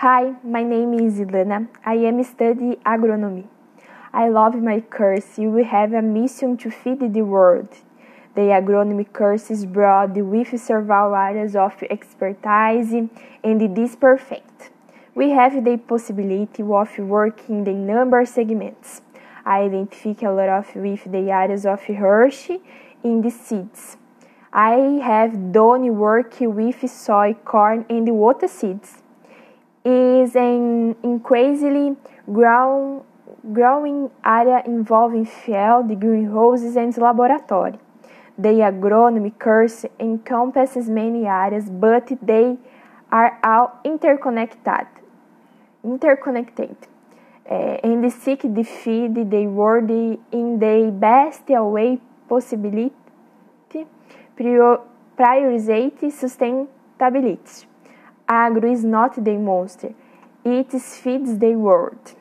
Hi, my name is Ilana. I am studying agronomy. I love my course. We have a mission to feed the world. The agronomy course is broad with several areas of expertise and it is perfect. We have the possibility of working in the number segments. I identify a lot of with the areas of Hershey in the seeds. I have done work with soy, corn, and water seeds. Is an increasingly grow, growing area involving field, greenhouses, and laboratory. The agronomy course encompasses many areas, but they are all interconnected. Interconnected. Uh, and seek to feed the world in the best way possibility, prioritize sustainability. Agro is not the monster, it feeds the world.